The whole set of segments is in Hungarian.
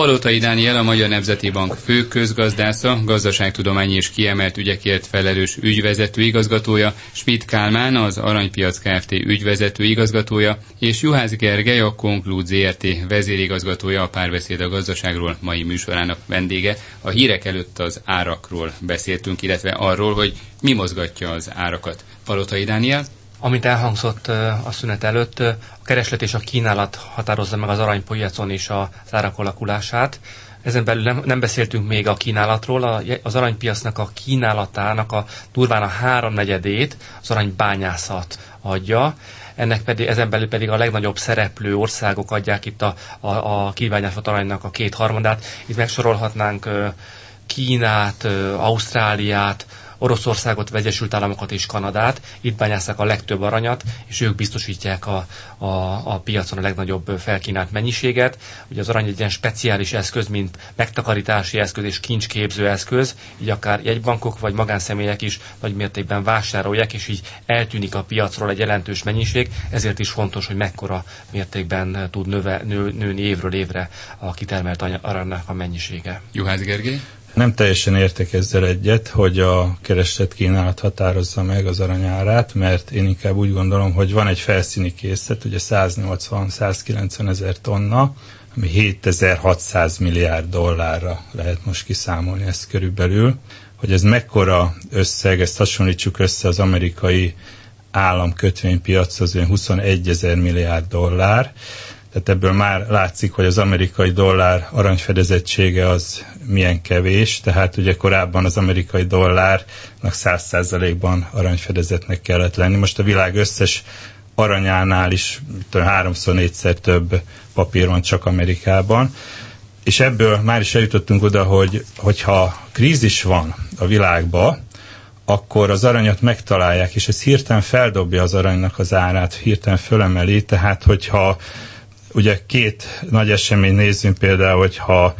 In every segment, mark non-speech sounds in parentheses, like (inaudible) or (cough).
Palotai Dániel a Magyar Nemzeti Bank fő közgazdásza, gazdaságtudományi és kiemelt ügyekért felelős ügyvezető igazgatója, Schmidt Kálmán az Aranypiac Kft. ügyvezető igazgatója, és Juhász Gergely a Conclude ZRT vezérigazgatója a párbeszéd a gazdaságról mai műsorának vendége. A hírek előtt az árakról beszéltünk, illetve arról, hogy mi mozgatja az árakat. Palotai Dániel? Amit elhangzott a szünet előtt, a kereslet és a kínálat határozza meg az aranypiacon és az árak alakulását. Ezen belül nem, nem beszéltünk még a kínálatról, az aranypiacnak a kínálatának a durván a háromnegyedét az aranybányászat adja, ennek pedig, ezen belül pedig a legnagyobb szereplő országok adják itt a, a, a kibányászott aranynak a kétharmadát. Itt megsorolhatnánk Kínát, Ausztráliát, Oroszországot, Vegyesült Államokat és Kanadát, itt bányászák a legtöbb aranyat, és ők biztosítják a, a, a piacon a legnagyobb felkínált mennyiséget. Ugye az arany egy ilyen speciális eszköz, mint megtakarítási eszköz és kincsképző eszköz, így akár jegybankok vagy magánszemélyek is nagy mértékben vásárolják, és így eltűnik a piacról egy jelentős mennyiség, ezért is fontos, hogy mekkora mértékben tud növe, nő, nőni évről évre a kitermelt aranynak a mennyisége. Juhász Gergely? Nem teljesen értek ezzel egyet, hogy a kereslet kínálat határozza meg az aranyárát, mert én inkább úgy gondolom, hogy van egy felszíni készlet, ugye 180-190 ezer tonna, ami 7600 milliárd dollárra lehet most kiszámolni ezt körülbelül. Hogy ez mekkora összeg, ezt hasonlítsuk össze az amerikai államkötvénypiachoz, 21 ezer milliárd dollár. Tehát ebből már látszik, hogy az amerikai dollár aranyfedezettsége az milyen kevés, tehát ugye korábban az amerikai dollárnak 100%-ban aranyfedezetnek kellett lenni. Most a világ összes aranyánál is háromszor, négyszer több papír van csak Amerikában. És ebből már is eljutottunk oda, hogy hogyha krízis van a világban, akkor az aranyat megtalálják, és ez hirtelen feldobja az aranynak az árát, hirtelen fölemeli, tehát hogyha ugye két nagy esemény nézzünk például, hogyha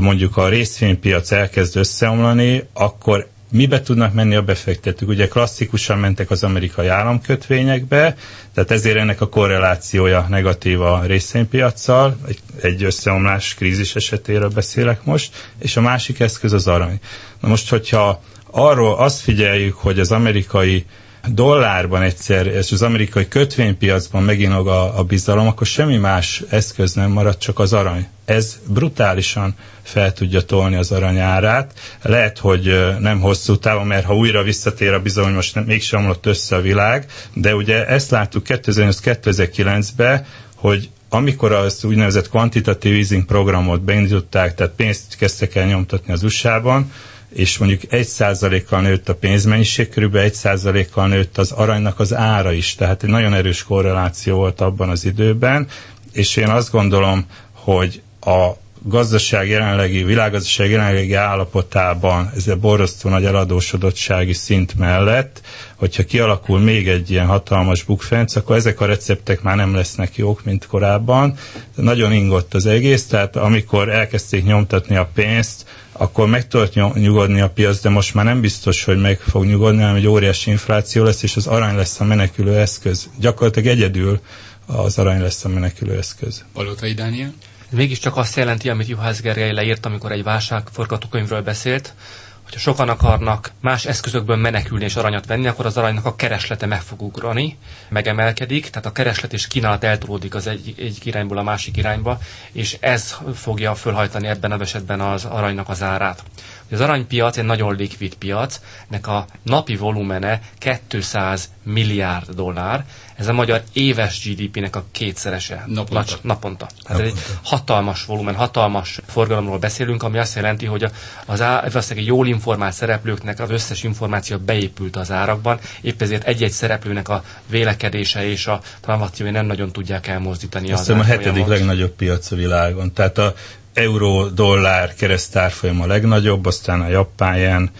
mondjuk a részvénypiac elkezd összeomlani, akkor mibe tudnak menni a befektetők? Ugye klasszikusan mentek az amerikai államkötvényekbe, tehát ezért ennek a korrelációja negatív a részvénypiacsal, egy, egy összeomlás krízis esetéről beszélek most, és a másik eszköz az arany. Na most, hogyha arról azt figyeljük, hogy az amerikai dollárban egyszer, és az amerikai kötvénypiacban meginog a, a bizalom, akkor semmi más eszköz nem marad, csak az arany. Ez brutálisan fel tudja tolni az aranyárát. Lehet, hogy nem hosszú távon, mert ha újra visszatér a bizalom, most nem, mégsem omlott össze a világ, de ugye ezt láttuk 2008-2009-ben, hogy amikor az úgynevezett quantitative easing programot beindították, tehát pénzt kezdtek el nyomtatni az USA-ban, és mondjuk 1%-kal nőtt a pénzmennyiség, körülbelül 1%-kal nőtt az aranynak az ára is, tehát egy nagyon erős korreláció volt abban az időben, és én azt gondolom, hogy a gazdaság jelenlegi, világgazdaság jelenlegi állapotában, ez a borzasztó nagy eladósodottsági szint mellett, hogyha kialakul még egy ilyen hatalmas bukfenc, akkor ezek a receptek már nem lesznek jók, mint korábban. Nagyon ingott az egész, tehát amikor elkezdték nyomtatni a pénzt, akkor meg tudott nyugodni a piac, de most már nem biztos, hogy meg fog nyugodni, hanem egy óriási infláció lesz, és az arany lesz a menekülő eszköz. Gyakorlatilag egyedül az arany lesz a menekülő eszköz. Palotai Dániel? mégiscsak azt jelenti, amit Juhász Gergely leírt, amikor egy válságforgatókönyvről beszélt, hogyha sokan akarnak más eszközökből menekülni és aranyat venni, akkor az aranynak a kereslete meg fog ugrani, megemelkedik, tehát a kereslet és kínálat eltolódik az egy, egy irányból a másik irányba, és ez fogja fölhajtani ebben az esetben az aranynak az árát. Az aranypiac egy nagyon likvid piac, nek a napi volumene 200 milliárd dollár, ez a magyar éves GDP-nek a kétszerese. Naponta. Nagy, naponta. Hát naponta. egy hatalmas volumen, hatalmas forgalomról beszélünk, ami azt jelenti, hogy az valószínűleg jól informált szereplőknek az összes információ beépült az árakban, épp ezért egy-egy szereplőnek a vélekedése és a tranzakciói nem nagyon tudják elmozdítani Azt az a hetedik legnagyobb piac a világon. Tehát a euró-dollár keresztárfolyam a legnagyobb, aztán a japán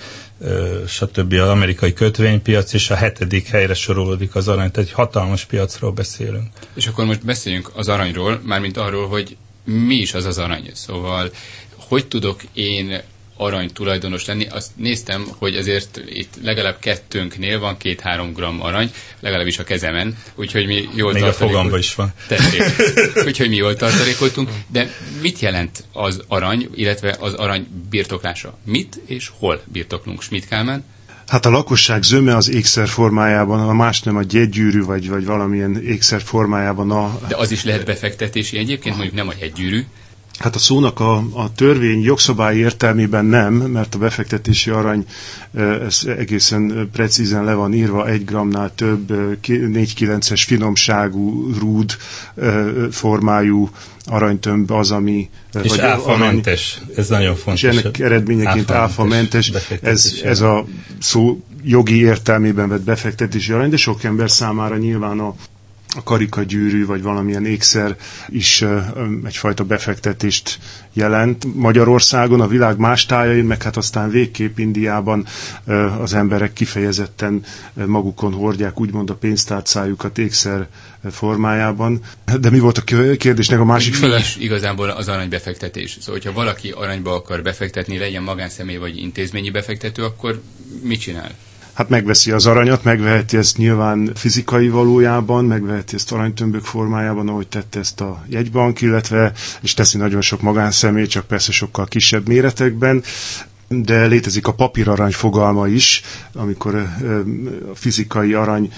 stb. az amerikai kötvénypiac, és a hetedik helyre sorolódik az arany, tehát egy hatalmas piacról beszélünk. És akkor most beszéljünk az aranyról, mármint arról, hogy mi is az az arany. Szóval, hogy tudok én arany tulajdonos lenni. Azt néztem, hogy azért itt legalább kettőnknél van két-három gram arany, legalábbis a kezemen, úgyhogy mi jól Még a fogamba is van. Tessék. (laughs) úgyhogy mi jól tartalékoltunk. De mit jelent az arany, illetve az arany birtoklása? Mit és hol birtoklunk? Schmidt Kálmán? Hát a lakosság zöme az ékszer formájában, a más nem a gyegygyűrű, vagy, vagy valamilyen ékszer formájában. A... De az is lehet befektetési egyébként, mondjuk nem a gyegygyűrű. Hát a szónak a, a törvény jogszabályi értelmében nem, mert a befektetési arany ez egészen precízen le van írva, egy gramnál több 4-9-es finomságú, rúd formájú aranytömb az, ami... És áfamentes, ez nagyon fontos. És ennek eredményeként áfamentes, ez, ez a szó jogi értelmében vett befektetési arany, de sok ember számára nyilván a a karikagyűrű vagy valamilyen ékszer is egyfajta befektetést jelent. Magyarországon, a világ más tájain, meg hát aztán végképp Indiában az emberek kifejezetten magukon hordják úgymond a pénztárcájukat ékszer formájában. De mi volt a kérdésnek a másik fele? is igazából az aranybefektetés. Szóval, hogyha valaki aranyba akar befektetni, legyen magánszemély vagy intézményi befektető, akkor mit csinál? Hát megveszi az aranyat, megveheti ezt nyilván fizikai valójában, megveheti ezt aranytömbök formájában, ahogy tette ezt a jegybank, illetve, és teszi nagyon sok magánszemély, csak persze sokkal kisebb méretekben de létezik a papírarany fogalma is, amikor a fizikai arany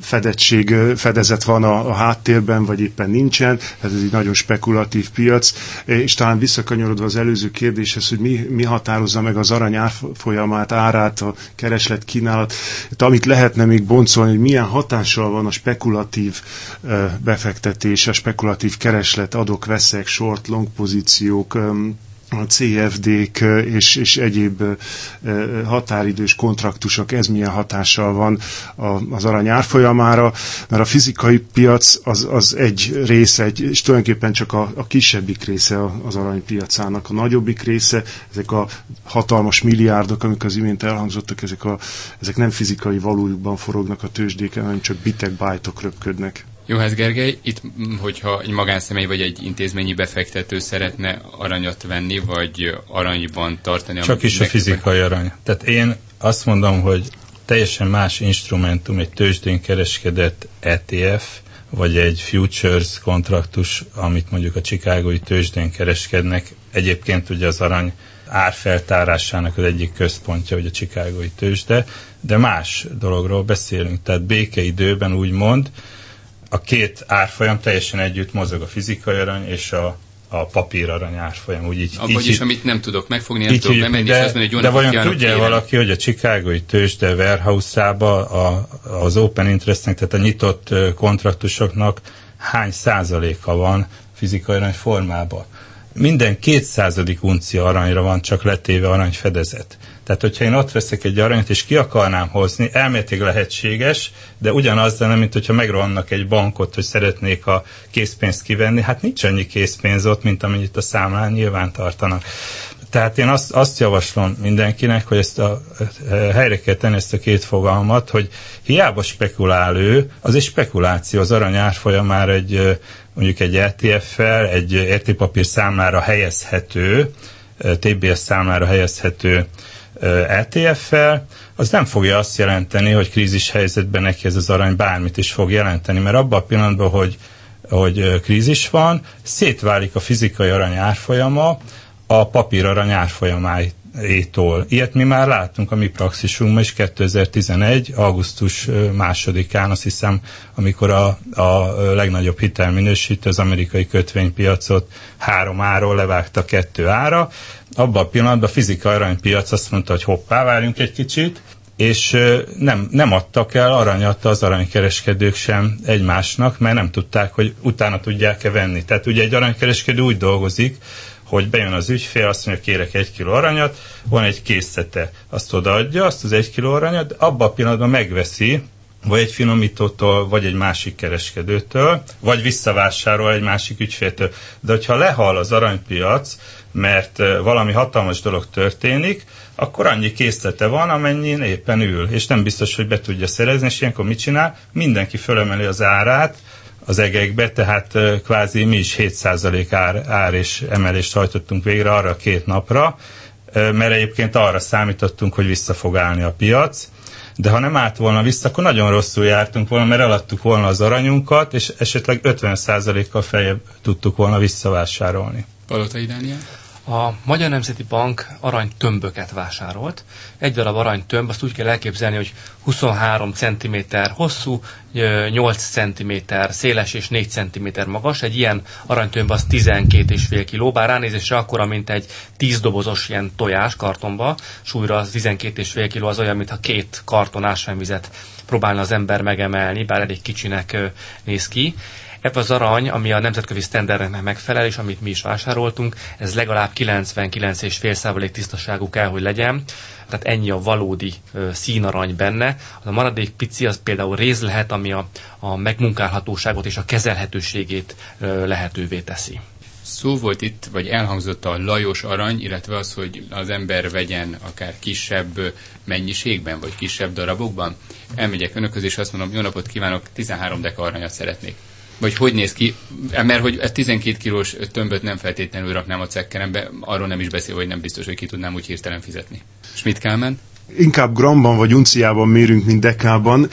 fedettség, fedezet van a, a háttérben, vagy éppen nincsen, ez egy nagyon spekulatív piac, és talán visszakanyarodva az előző kérdéshez, hogy mi, mi határozza meg az arany árfolyamát, árát, a kereslet kínálat, amit lehetne még boncolni, hogy milyen hatással van a spekulatív befektetés, a spekulatív kereslet, adok, veszek, short, long pozíciók, a CFD-k és, és egyéb határidős kontraktusok, ez milyen hatással van az arany árfolyamára, mert a fizikai piac az, az egy része, egy, és tulajdonképpen csak a, a kisebbik része az aranypiacának. A nagyobbik része, ezek a hatalmas milliárdok, amik az imént elhangzottak, ezek, a, ezek nem fizikai valójukban forognak a tőzsdéken, hanem csak bitek, bájtok röpködnek. Jóhász Gergely, itt, hogyha egy magánszemély vagy egy intézményi befektető szeretne aranyat venni, vagy aranyban tartani... Csak is a fizikai arany. Tehát én azt mondom, hogy teljesen más instrumentum egy tőzsdén kereskedett ETF, vagy egy futures kontraktus, amit mondjuk a Chicagói tőzsdén kereskednek. Egyébként ugye az arany árfeltárásának az egyik központja, hogy a Chicagói tőzsde, de más dologról beszélünk. Tehát békeidőben úgy mond, a két árfolyam teljesen együtt mozog a fizikai arany és a, a papírarany árfolyam. Úgy így, így, vagyis, amit nem tudok megfogni, nem így, tudok bemenni, de, és azt mondani, hogy De vajon tudja kérem. valaki, hogy a Chicagói tőzsde warehouse-ába a, az open interestnek, tehát a nyitott kontraktusoknak hány százaléka van fizikai arany formában? Minden kétszázadik uncia aranyra van csak letéve aranyfedezet. Tehát, hogyha én ott veszek egy aranyat, és ki akarnám hozni, elméletileg lehetséges, de ugyanaz lenne, mint hogyha megrohannak egy bankot, hogy szeretnék a készpénzt kivenni, hát nincs annyi készpénz ott, mint amennyit a számlán nyilván tartanak. Tehát én azt, azt javaslom mindenkinek, hogy ezt a, helyre kell tenni ezt a két fogalmat, hogy hiába spekulál ő, az egy spekuláció, az arany árfolyamára egy mondjuk egy ETF-fel, egy értékpapír számlára helyezhető, TBS számlára helyezhető ETF-fel, az nem fogja azt jelenteni, hogy krízis helyzetben neki ez az arany bármit is fog jelenteni, mert abban a pillanatban, hogy, hogy krízis van, szétválik a fizikai arany árfolyama a papír arany árfolyamáit étól. Ilyet mi már láttunk a mi praxisunkban is 2011. augusztus másodikán, azt hiszem, amikor a, a legnagyobb hitelminősítő az amerikai kötvénypiacot három áról levágta kettő ára. Abban a pillanatban a fizikai aranypiac azt mondta, hogy hoppá, várjunk egy kicsit, és nem, nem adtak el aranyat az aranykereskedők sem egymásnak, mert nem tudták, hogy utána tudják-e venni. Tehát ugye egy aranykereskedő úgy dolgozik, hogy bejön az ügyfél, azt mondja, kérek egy kiló aranyat, van egy készete, azt odaadja, azt az egy kiló aranyat, abban a pillanatban megveszi, vagy egy finomítótól, vagy egy másik kereskedőtől, vagy visszavásárol egy másik ügyféltől. De hogyha lehal az aranypiac, mert valami hatalmas dolog történik, akkor annyi készlete van, amennyi éppen ül, és nem biztos, hogy be tudja szerezni, és ilyenkor mit csinál? Mindenki fölemeli az árát, az egekbe, tehát kvázi mi is 7% ár, ár és emelést hajtottunk végre arra a két napra, mert egyébként arra számítottunk, hogy vissza fog állni a piac, de ha nem állt volna vissza, akkor nagyon rosszul jártunk volna, mert eladtuk volna az aranyunkat, és esetleg 50%-kal feljebb tudtuk volna visszavásárolni. Palotai Dániel? A Magyar Nemzeti Bank aranytömböket vásárolt. Egy darab aranytömb, azt úgy kell elképzelni, hogy 23 cm hosszú, 8 cm széles és 4 cm magas. Egy ilyen aranytömb az 12,5 kg, bár ránézésre akkora, mint egy 10 dobozos ilyen tojás kartonba. Súlyra az 12,5 kg az olyan, mintha két karton ásványvizet próbálna az ember megemelni, bár elég kicsinek néz ki. Ebben az arany, ami a nemzetközi sztenderdeknek megfelel, és amit mi is vásároltunk, ez legalább 99,5% tisztaságú kell, hogy legyen. Tehát ennyi a valódi színarany benne. A maradék pici az például réz lehet, ami a, a megmunkálhatóságot és a kezelhetőségét lehetővé teszi. Szó volt itt, vagy elhangzott a lajos arany, illetve az, hogy az ember vegyen akár kisebb mennyiségben, vagy kisebb darabokban. Elmegyek önökhöz, és azt mondom, jó napot kívánok, 13 deka aranyat szeretnék vagy hogy néz ki, mert hogy a 12 kilós tömböt nem feltétlenül raknám a cekkerembe, arról nem is beszél, hogy nem biztos, hogy ki tudnám úgy hirtelen fizetni. Schmidt Kálmán? inkább gramban vagy unciában mérünk, mint dekában.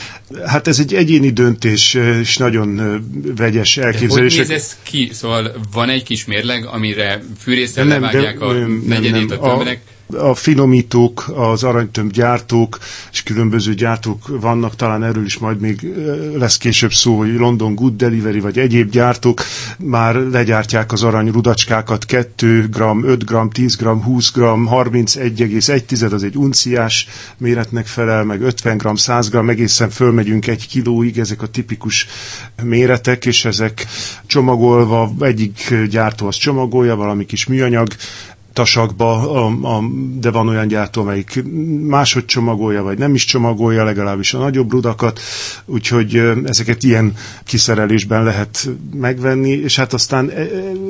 Hát ez egy egyéni döntés, és nagyon vegyes elképzelés. Hogy néz ez ki? Szóval van egy kis mérleg, amire fűrészre levágják a negyedét a tömbnek? a finomítók, az aranytömb gyártók, és különböző gyártók vannak, talán erről is majd még lesz később szó, hogy London Good Delivery, vagy egyéb gyártók már legyártják az arany rudacskákat 2 g, 5 g, 10 g, 20 g, 31,1 az egy unciás méretnek felel, meg 50 g, 100 g, egészen fölmegyünk egy kilóig, ezek a tipikus méretek, és ezek csomagolva, egyik gyártó az csomagolja, valami kis műanyag, tasakba, a, a, de van olyan gyártó, amelyik máshogy csomagolja, vagy nem is csomagolja, legalábbis a nagyobb rudakat, úgyhogy ezeket ilyen kiszerelésben lehet megvenni, és hát aztán e, e,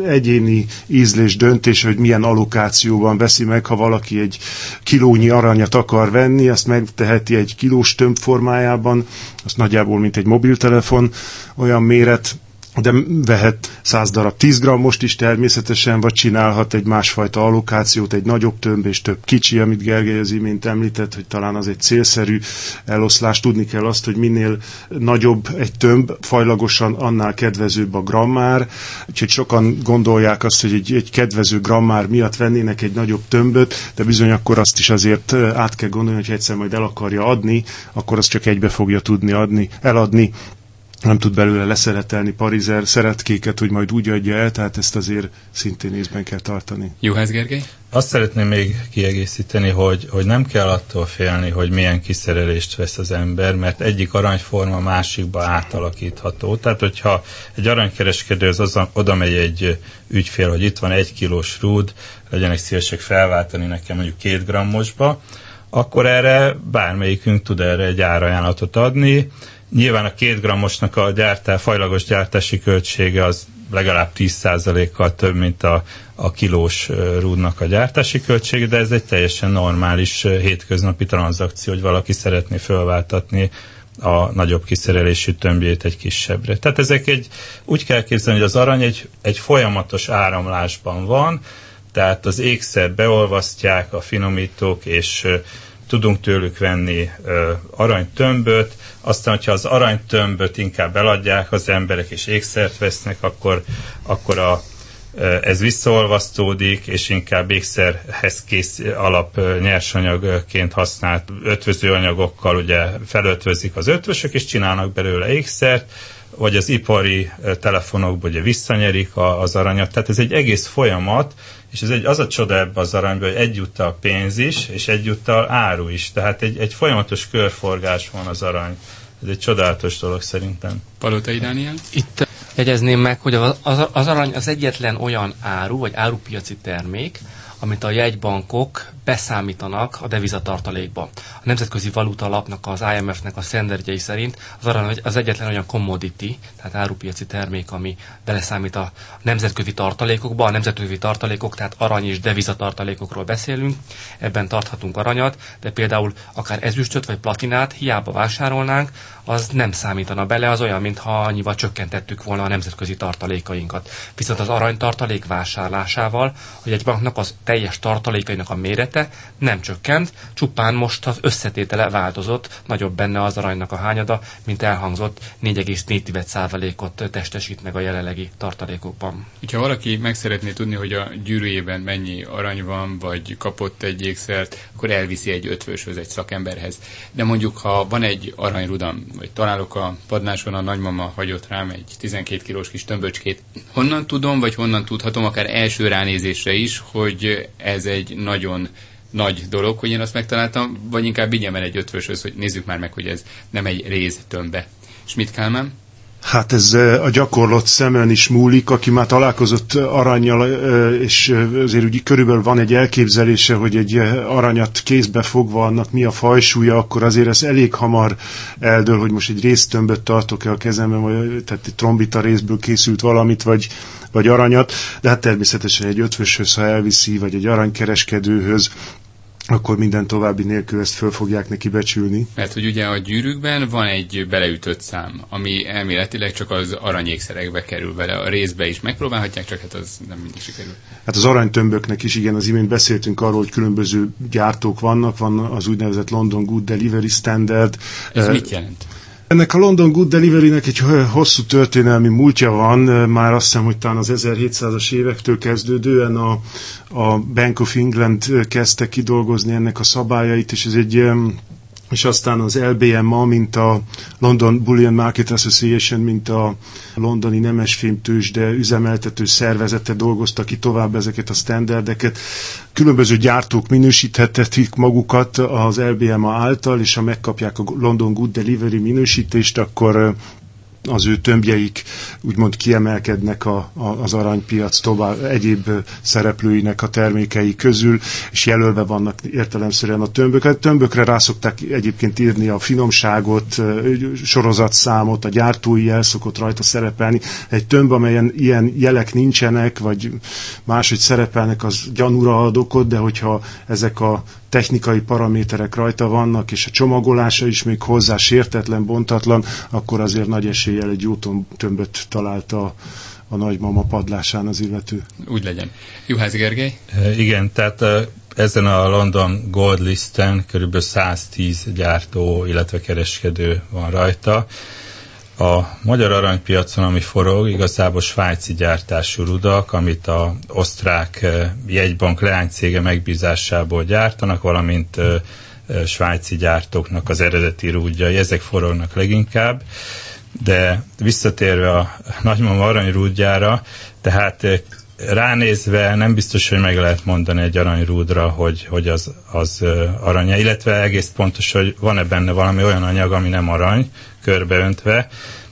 egyéni ízlés döntés, hogy milyen allokációban veszi meg, ha valaki egy kilónyi aranyat akar venni, azt megteheti egy kilós tömb formájában, az nagyjából mint egy mobiltelefon, olyan méret, de vehet 100 darab 10 most is természetesen, vagy csinálhat egy másfajta allokációt, egy nagyobb tömb és több kicsi, amit Gergely az imént említett, hogy talán az egy célszerű eloszlás. Tudni kell azt, hogy minél nagyobb egy tömb, fajlagosan annál kedvezőbb a grammár, úgyhogy sokan gondolják azt, hogy egy, egy kedvező grammár miatt vennének egy nagyobb tömböt, de bizony akkor azt is azért át kell gondolni, hogy egyszer majd el akarja adni, akkor azt csak egybe fogja tudni adni, eladni, nem tud belőle leszeretelni parizer szeretkéket, hogy majd úgy adja el, tehát ezt azért szintén észben kell tartani. Juhász Gergely? Azt szeretném még kiegészíteni, hogy, hogy nem kell attól félni, hogy milyen kiszerelést vesz az ember, mert egyik aranyforma másikba átalakítható. Tehát, hogyha egy aranykereskedő az oda megy egy ügyfél, hogy itt van egy kilós rúd, legyenek szívesek felváltani nekem mondjuk két grammosba, akkor erre bármelyikünk tud erre egy árajánlatot adni, Nyilván a két grammosnak a gyártás, fajlagos gyártási költsége az legalább 10%-kal több, mint a, a kilós rúdnak a gyártási költsége, de ez egy teljesen normális hétköznapi tranzakció, hogy valaki szeretné fölváltatni a nagyobb kiszerelésű tömbjét egy kisebbre. Tehát ezek egy, úgy kell képzelni, hogy az arany egy, egy folyamatos áramlásban van, tehát az ékszer beolvasztják a finomítók, és tudunk tőlük venni ö, aranytömböt, aztán, hogyha az aranytömböt inkább eladják az emberek és ékszert vesznek, akkor, akkor a, ez visszaolvasztódik, és inkább ékszerhez kész alap nyersanyagként használt ötvözőanyagokkal ugye felötvözik az ötvösök, és csinálnak belőle ékszert, vagy az ipari telefonokból ugye visszanyerik az aranyat. Tehát ez egy egész folyamat, és ez egy, az a csoda ebbe az aranyban, hogy egyúttal pénz is, és egyúttal áru is. Tehát egy, egy folyamatos körforgás van az arany. Ez egy csodálatos dolog szerintem. Palotai Dániel? Itt jegyezném meg, hogy az, az arany az egyetlen olyan áru, vagy árupiaci termék, amit a jegybankok beszámítanak a devizatartalékba. A Nemzetközi Valuta Alapnak, az IMF-nek a szenderdjei szerint az arany az egyetlen olyan commodity, tehát árupiaci termék, ami beleszámít a nemzetközi tartalékokba. A nemzetközi tartalékok, tehát arany és devizatartalékokról beszélünk, ebben tarthatunk aranyat, de például akár ezüstöt vagy platinát hiába vásárolnánk, az nem számítana bele, az olyan, mintha annyival csökkentettük volna a nemzetközi tartalékainkat. Viszont az arany tartalék vásárlásával, hogy egy banknak az teljes tartalékainak a mérete nem csökkent, csupán most az összetétele változott, nagyobb benne az aranynak a hányada, mint elhangzott 4,4%-ot testesít meg a jelenlegi tartalékokban. Ha valaki meg szeretné tudni, hogy a gyűrűjében mennyi arany van, vagy kapott egy ékszert, akkor elviszi egy ötvöshöz, egy szakemberhez. De mondjuk, ha van egy aranyrudam, vagy találok a padláson, a nagymama hagyott rám egy 12 kilós kis tömböcskét, honnan tudom, vagy honnan tudhatom, akár első ránézésre is, hogy ez egy nagyon nagy dolog, hogy én azt megtaláltam, vagy inkább vigyem el egy ötvöshöz, hogy nézzük már meg, hogy ez nem egy réz tömbbe. És Kálmán? Hát ez a gyakorlott szemen is múlik, aki már találkozott aranyjal, és azért úgy körülbelül van egy elképzelése, hogy egy aranyat kézbe fogva annak mi a fajsúlya, akkor azért ez elég hamar eldől, hogy most egy résztömböt tartok-e a kezemben, vagy tehát egy trombita részből készült valamit, vagy, vagy aranyat, de hát természetesen egy ötvöshöz, ha elviszi, vagy egy aranykereskedőhöz, akkor minden további nélkül ezt föl fogják neki becsülni. Mert hogy ugye a gyűrűkben van egy beleütött szám, ami elméletileg csak az aranyékszerekbe kerül bele, a részbe is megpróbálhatják, csak hát az nem mindig sikerül. Hát az aranytömböknek is, igen, az imént beszéltünk arról, hogy különböző gyártók vannak, van az úgynevezett London Good Delivery Standard. Ez uh, mit jelent? Ennek a London Good Delivery-nek egy hosszú történelmi múltja van, már azt hiszem, hogy talán az 1700-as évektől kezdődően a, a Bank of England kezdte kidolgozni ennek a szabályait, és ez egy és aztán az LBMA, mint a London Bullion Market Association, mint a londoni nemesfilmtős, de üzemeltető szervezete dolgozta ki tovább ezeket a standardeket. Különböző gyártók minősíthetik magukat az LBMA által, és ha megkapják a London Good Delivery minősítést, akkor az ő tömbjeik úgymond kiemelkednek a, a, az aranypiac tovább egyéb szereplőinek a termékei közül, és jelölve vannak értelemszerűen a tömbök. A tömbökre rá szokták egyébként írni a finomságot, sorozatszámot, a gyártói jel szokott rajta szerepelni. Egy tömb, amelyen ilyen jelek nincsenek, vagy máshogy szerepelnek, az gyanúra ad okot, de hogyha ezek a technikai paraméterek rajta vannak, és a csomagolása is még hozzá sértetlen, bontatlan, akkor azért nagy eséllyel egy jó tömböt találta a nagymama padlásán az illető. Úgy legyen. Juhász Gergely? E, igen, tehát e, ezen a London Gold Listen kb. 110 gyártó, illetve kereskedő van rajta a magyar aranypiacon, ami forog, igazából svájci gyártású rudak, amit a osztrák eh, jegybank leánycége megbízásából gyártanak, valamint eh, eh, svájci gyártóknak az eredeti rúdjai, ezek forognak leginkább. De visszatérve a nagymama aranyrúdjára, tehát ránézve nem biztos, hogy meg lehet mondani egy aranyrúdra, hogy, hogy az, az aranya, illetve egész pontos, hogy van-e benne valami olyan anyag, ami nem arany, körbeöntve,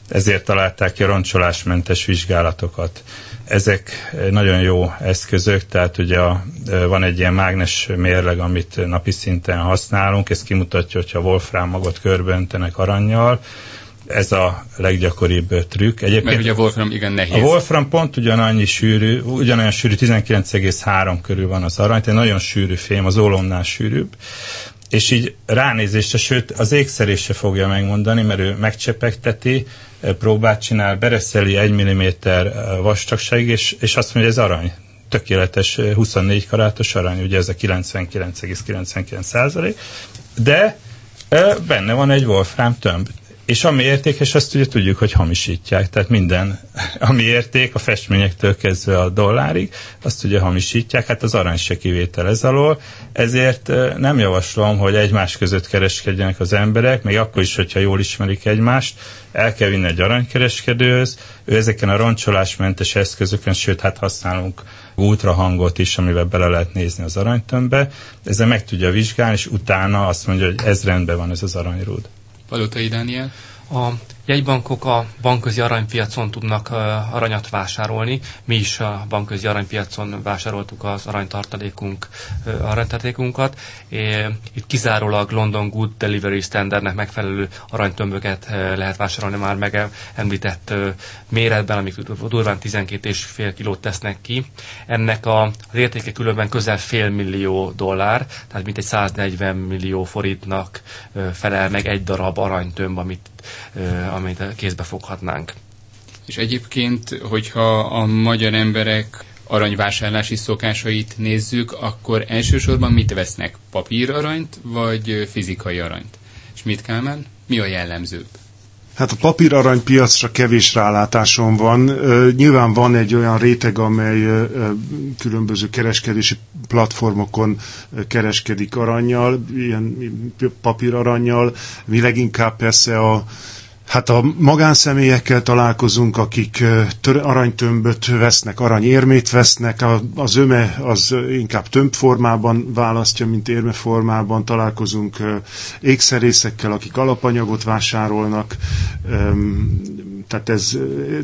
ezért találták ki a roncsolásmentes vizsgálatokat. Ezek nagyon jó eszközök, tehát ugye a, van egy ilyen mágnes mérleg, amit napi szinten használunk, ez kimutatja, hogyha Wolfram magot körbeöntenek aranyjal, ez a leggyakoribb trükk. Egyébként Mert ugye a Wolfram igen nehéz. A Wolfram pont ugyanannyi sűrű, ugyanolyan sűrű, 19,3 körül van az arany, tehát nagyon sűrű fém, az ólomnál sűrűbb és így ránézésre, sőt az ékszer se fogja megmondani, mert ő megcsepegteti, próbát csinál, bereszeli egy milliméter vastagság, és, és azt mondja, ez arany. Tökéletes 24 karátos arany, ugye ez a 99,99 százalék, de benne van egy wolfram tömb. És ami értékes, azt ugye tudjuk, hogy hamisítják. Tehát minden, ami érték, a festményektől kezdve a dollárig, azt ugye hamisítják. Hát az arany se kivétel ez alól. Ezért nem javaslom, hogy egymás között kereskedjenek az emberek, még akkor is, hogyha jól ismerik egymást. El kell vinni egy aranykereskedőhöz. Ő ezeken a roncsolásmentes eszközökön, sőt, hát használunk ultrahangot is, amivel bele lehet nézni az aranytömbbe. Ezzel meg tudja vizsgálni, és utána azt mondja, hogy ez rendben van, ez az aranyrúd. Palotai Dániel? A jegybankok a bankközi aranypiacon tudnak aranyat vásárolni. Mi is a bankközi aranypiacon vásároltuk az aranytartalékunk, aranytartalékunkat. Itt kizárólag London Good Delivery Standardnek megfelelő aranytömböket lehet vásárolni már meg említett méretben, amik durván 12,5 kilót tesznek ki. Ennek az értéke különben közel fél millió dollár, tehát mintegy 140 millió forintnak felel meg egy darab aranytömb, amit, amit kézbe foghatnánk. És egyébként, hogyha a magyar emberek aranyvásárlási szokásait nézzük, akkor elsősorban mit vesznek? Papíraranyt, vagy fizikai aranyt? És mit Kálmán? Mi a jellemzőbb? Hát a papíraranypiacra kevés rálátásom van. Nyilván van egy olyan réteg, amely különböző kereskedési platformokon kereskedik aranyjal, ilyen papíraranyjal. Mi leginkább persze a Hát a magánszemélyekkel találkozunk, akik aranytömböt vesznek, aranyérmét vesznek, az öme az inkább tömbformában választja, mint érmeformában. Találkozunk ékszerészekkel, akik alapanyagot vásárolnak. Tehát, ez,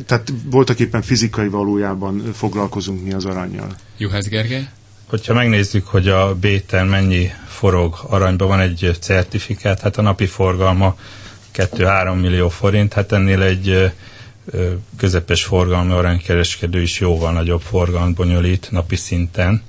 tehát voltak éppen fizikai valójában foglalkozunk mi az aranyjal. Juhász Gergely? Hogyha megnézzük, hogy a béten mennyi forog aranyban, van egy certifikát, hát a napi forgalma 2-3 millió forint, hát ennél egy közepes forgalmi aranykereskedő is jóval nagyobb forgalmat bonyolít napi szinten.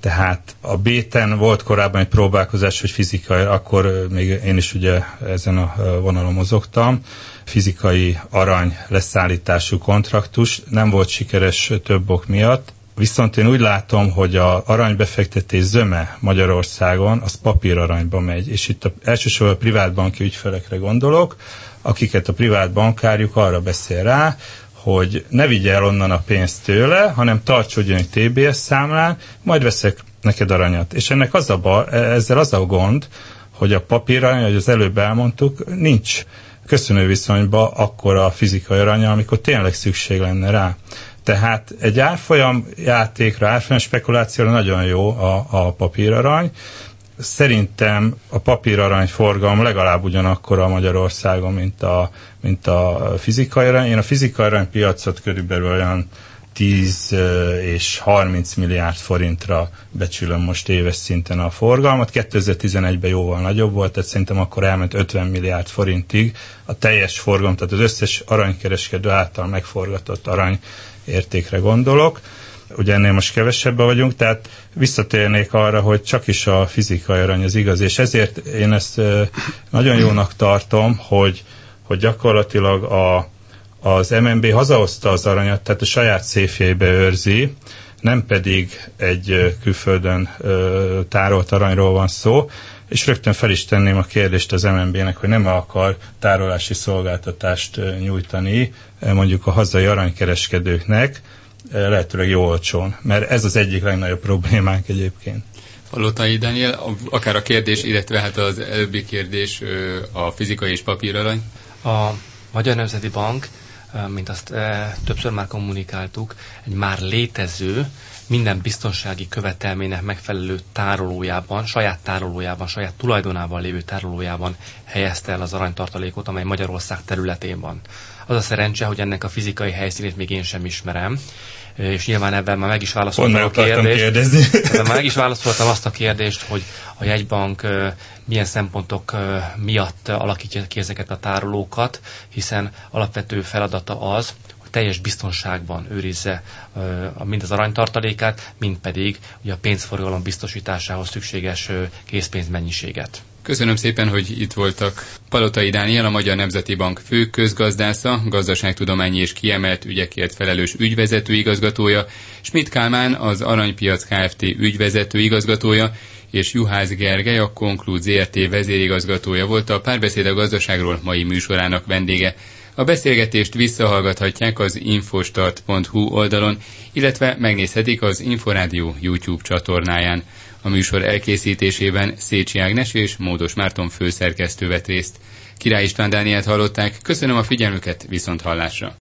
Tehát a Béten volt korábban egy próbálkozás, hogy fizikai, akkor még én is ugye ezen a vonalon mozogtam, fizikai arany leszállítású kontraktus, nem volt sikeres több ok miatt, Viszont én úgy látom, hogy a aranybefektetés zöme Magyarországon az papíraranyba megy, és itt a, elsősorban a privátbanki ügyfelekre gondolok, akiket a privát bankárjuk arra beszél rá, hogy ne vigye el onnan a pénzt tőle, hanem tartsodjon egy TBS számlán, majd veszek neked aranyat. És ennek az a ba, ezzel az a gond, hogy a papírarany, ahogy az előbb elmondtuk, nincs köszönő viszonyba akkor a fizikai aranya, amikor tényleg szükség lenne rá. Tehát egy árfolyam játékra, árfolyam spekulációra nagyon jó a, a papírarany. Szerintem a papírarany forgalom legalább ugyanakkor a Magyarországon, mint a, mint a fizikai arany. Én a fizikai arany piacot körülbelül olyan 10 és 30 milliárd forintra becsülöm most éves szinten a forgalmat. 2011-ben jóval nagyobb volt, tehát szerintem akkor elment 50 milliárd forintig a teljes forgalom, tehát az összes aranykereskedő által megforgatott arany értékre gondolok. Ugye ennél most kevesebben vagyunk, tehát visszatérnék arra, hogy csak is a fizikai arany az igaz, és ezért én ezt nagyon jónak tartom, hogy, hogy gyakorlatilag a, az MNB hazahozta az aranyat, tehát a saját széfjeibe őrzi, nem pedig egy külföldön tárolt aranyról van szó, és rögtön fel is tenném a kérdést az MNB-nek, hogy nem akar tárolási szolgáltatást nyújtani mondjuk a hazai aranykereskedőknek, lehetőleg jó olcsón, mert ez az egyik legnagyobb problémánk egyébként. Palotai Daniel, akár a kérdés, illetve hát az előbbi kérdés a fizikai és papírarany. A Magyar Nemzeti Bank, mint azt többször már kommunikáltuk, egy már létező minden biztonsági követelménynek megfelelő tárolójában, saját tárolójában, saját tulajdonában lévő tárolójában helyezte el az aranytartalékot, amely Magyarország területén van. Az a szerencse, hogy ennek a fizikai helyszínét még én sem ismerem, és nyilván ebben már meg is válaszoltam a kérdést. (laughs) már meg is válaszoltam azt a kérdést, hogy a jegybank milyen szempontok miatt alakítja ki ezeket a tárolókat, hiszen alapvető feladata az, teljes biztonságban őrizze mind az aranytartalékát, mind pedig ugye a pénzforgalom biztosításához szükséges készpénzmennyiséget. Köszönöm szépen, hogy itt voltak. Palotai Dániel, a Magyar Nemzeti Bank fő közgazdásza, gazdaságtudományi és kiemelt ügyekért felelős ügyvezető igazgatója, Schmidt Kálmán, az Aranypiac Kft. ügyvezető igazgatója, és Juhász Gergely, a Konklúd ZRT vezérigazgatója volt a Párbeszéd a gazdaságról mai műsorának vendége. A beszélgetést visszahallgathatják az infostart.hu oldalon, illetve megnézhetik az Inforádió YouTube csatornáján. A műsor elkészítésében Szécsi Ágnes és Módos Márton főszerkesztő vett részt. Király István Dánielt hallották, köszönöm a figyelmüket, viszont hallásra!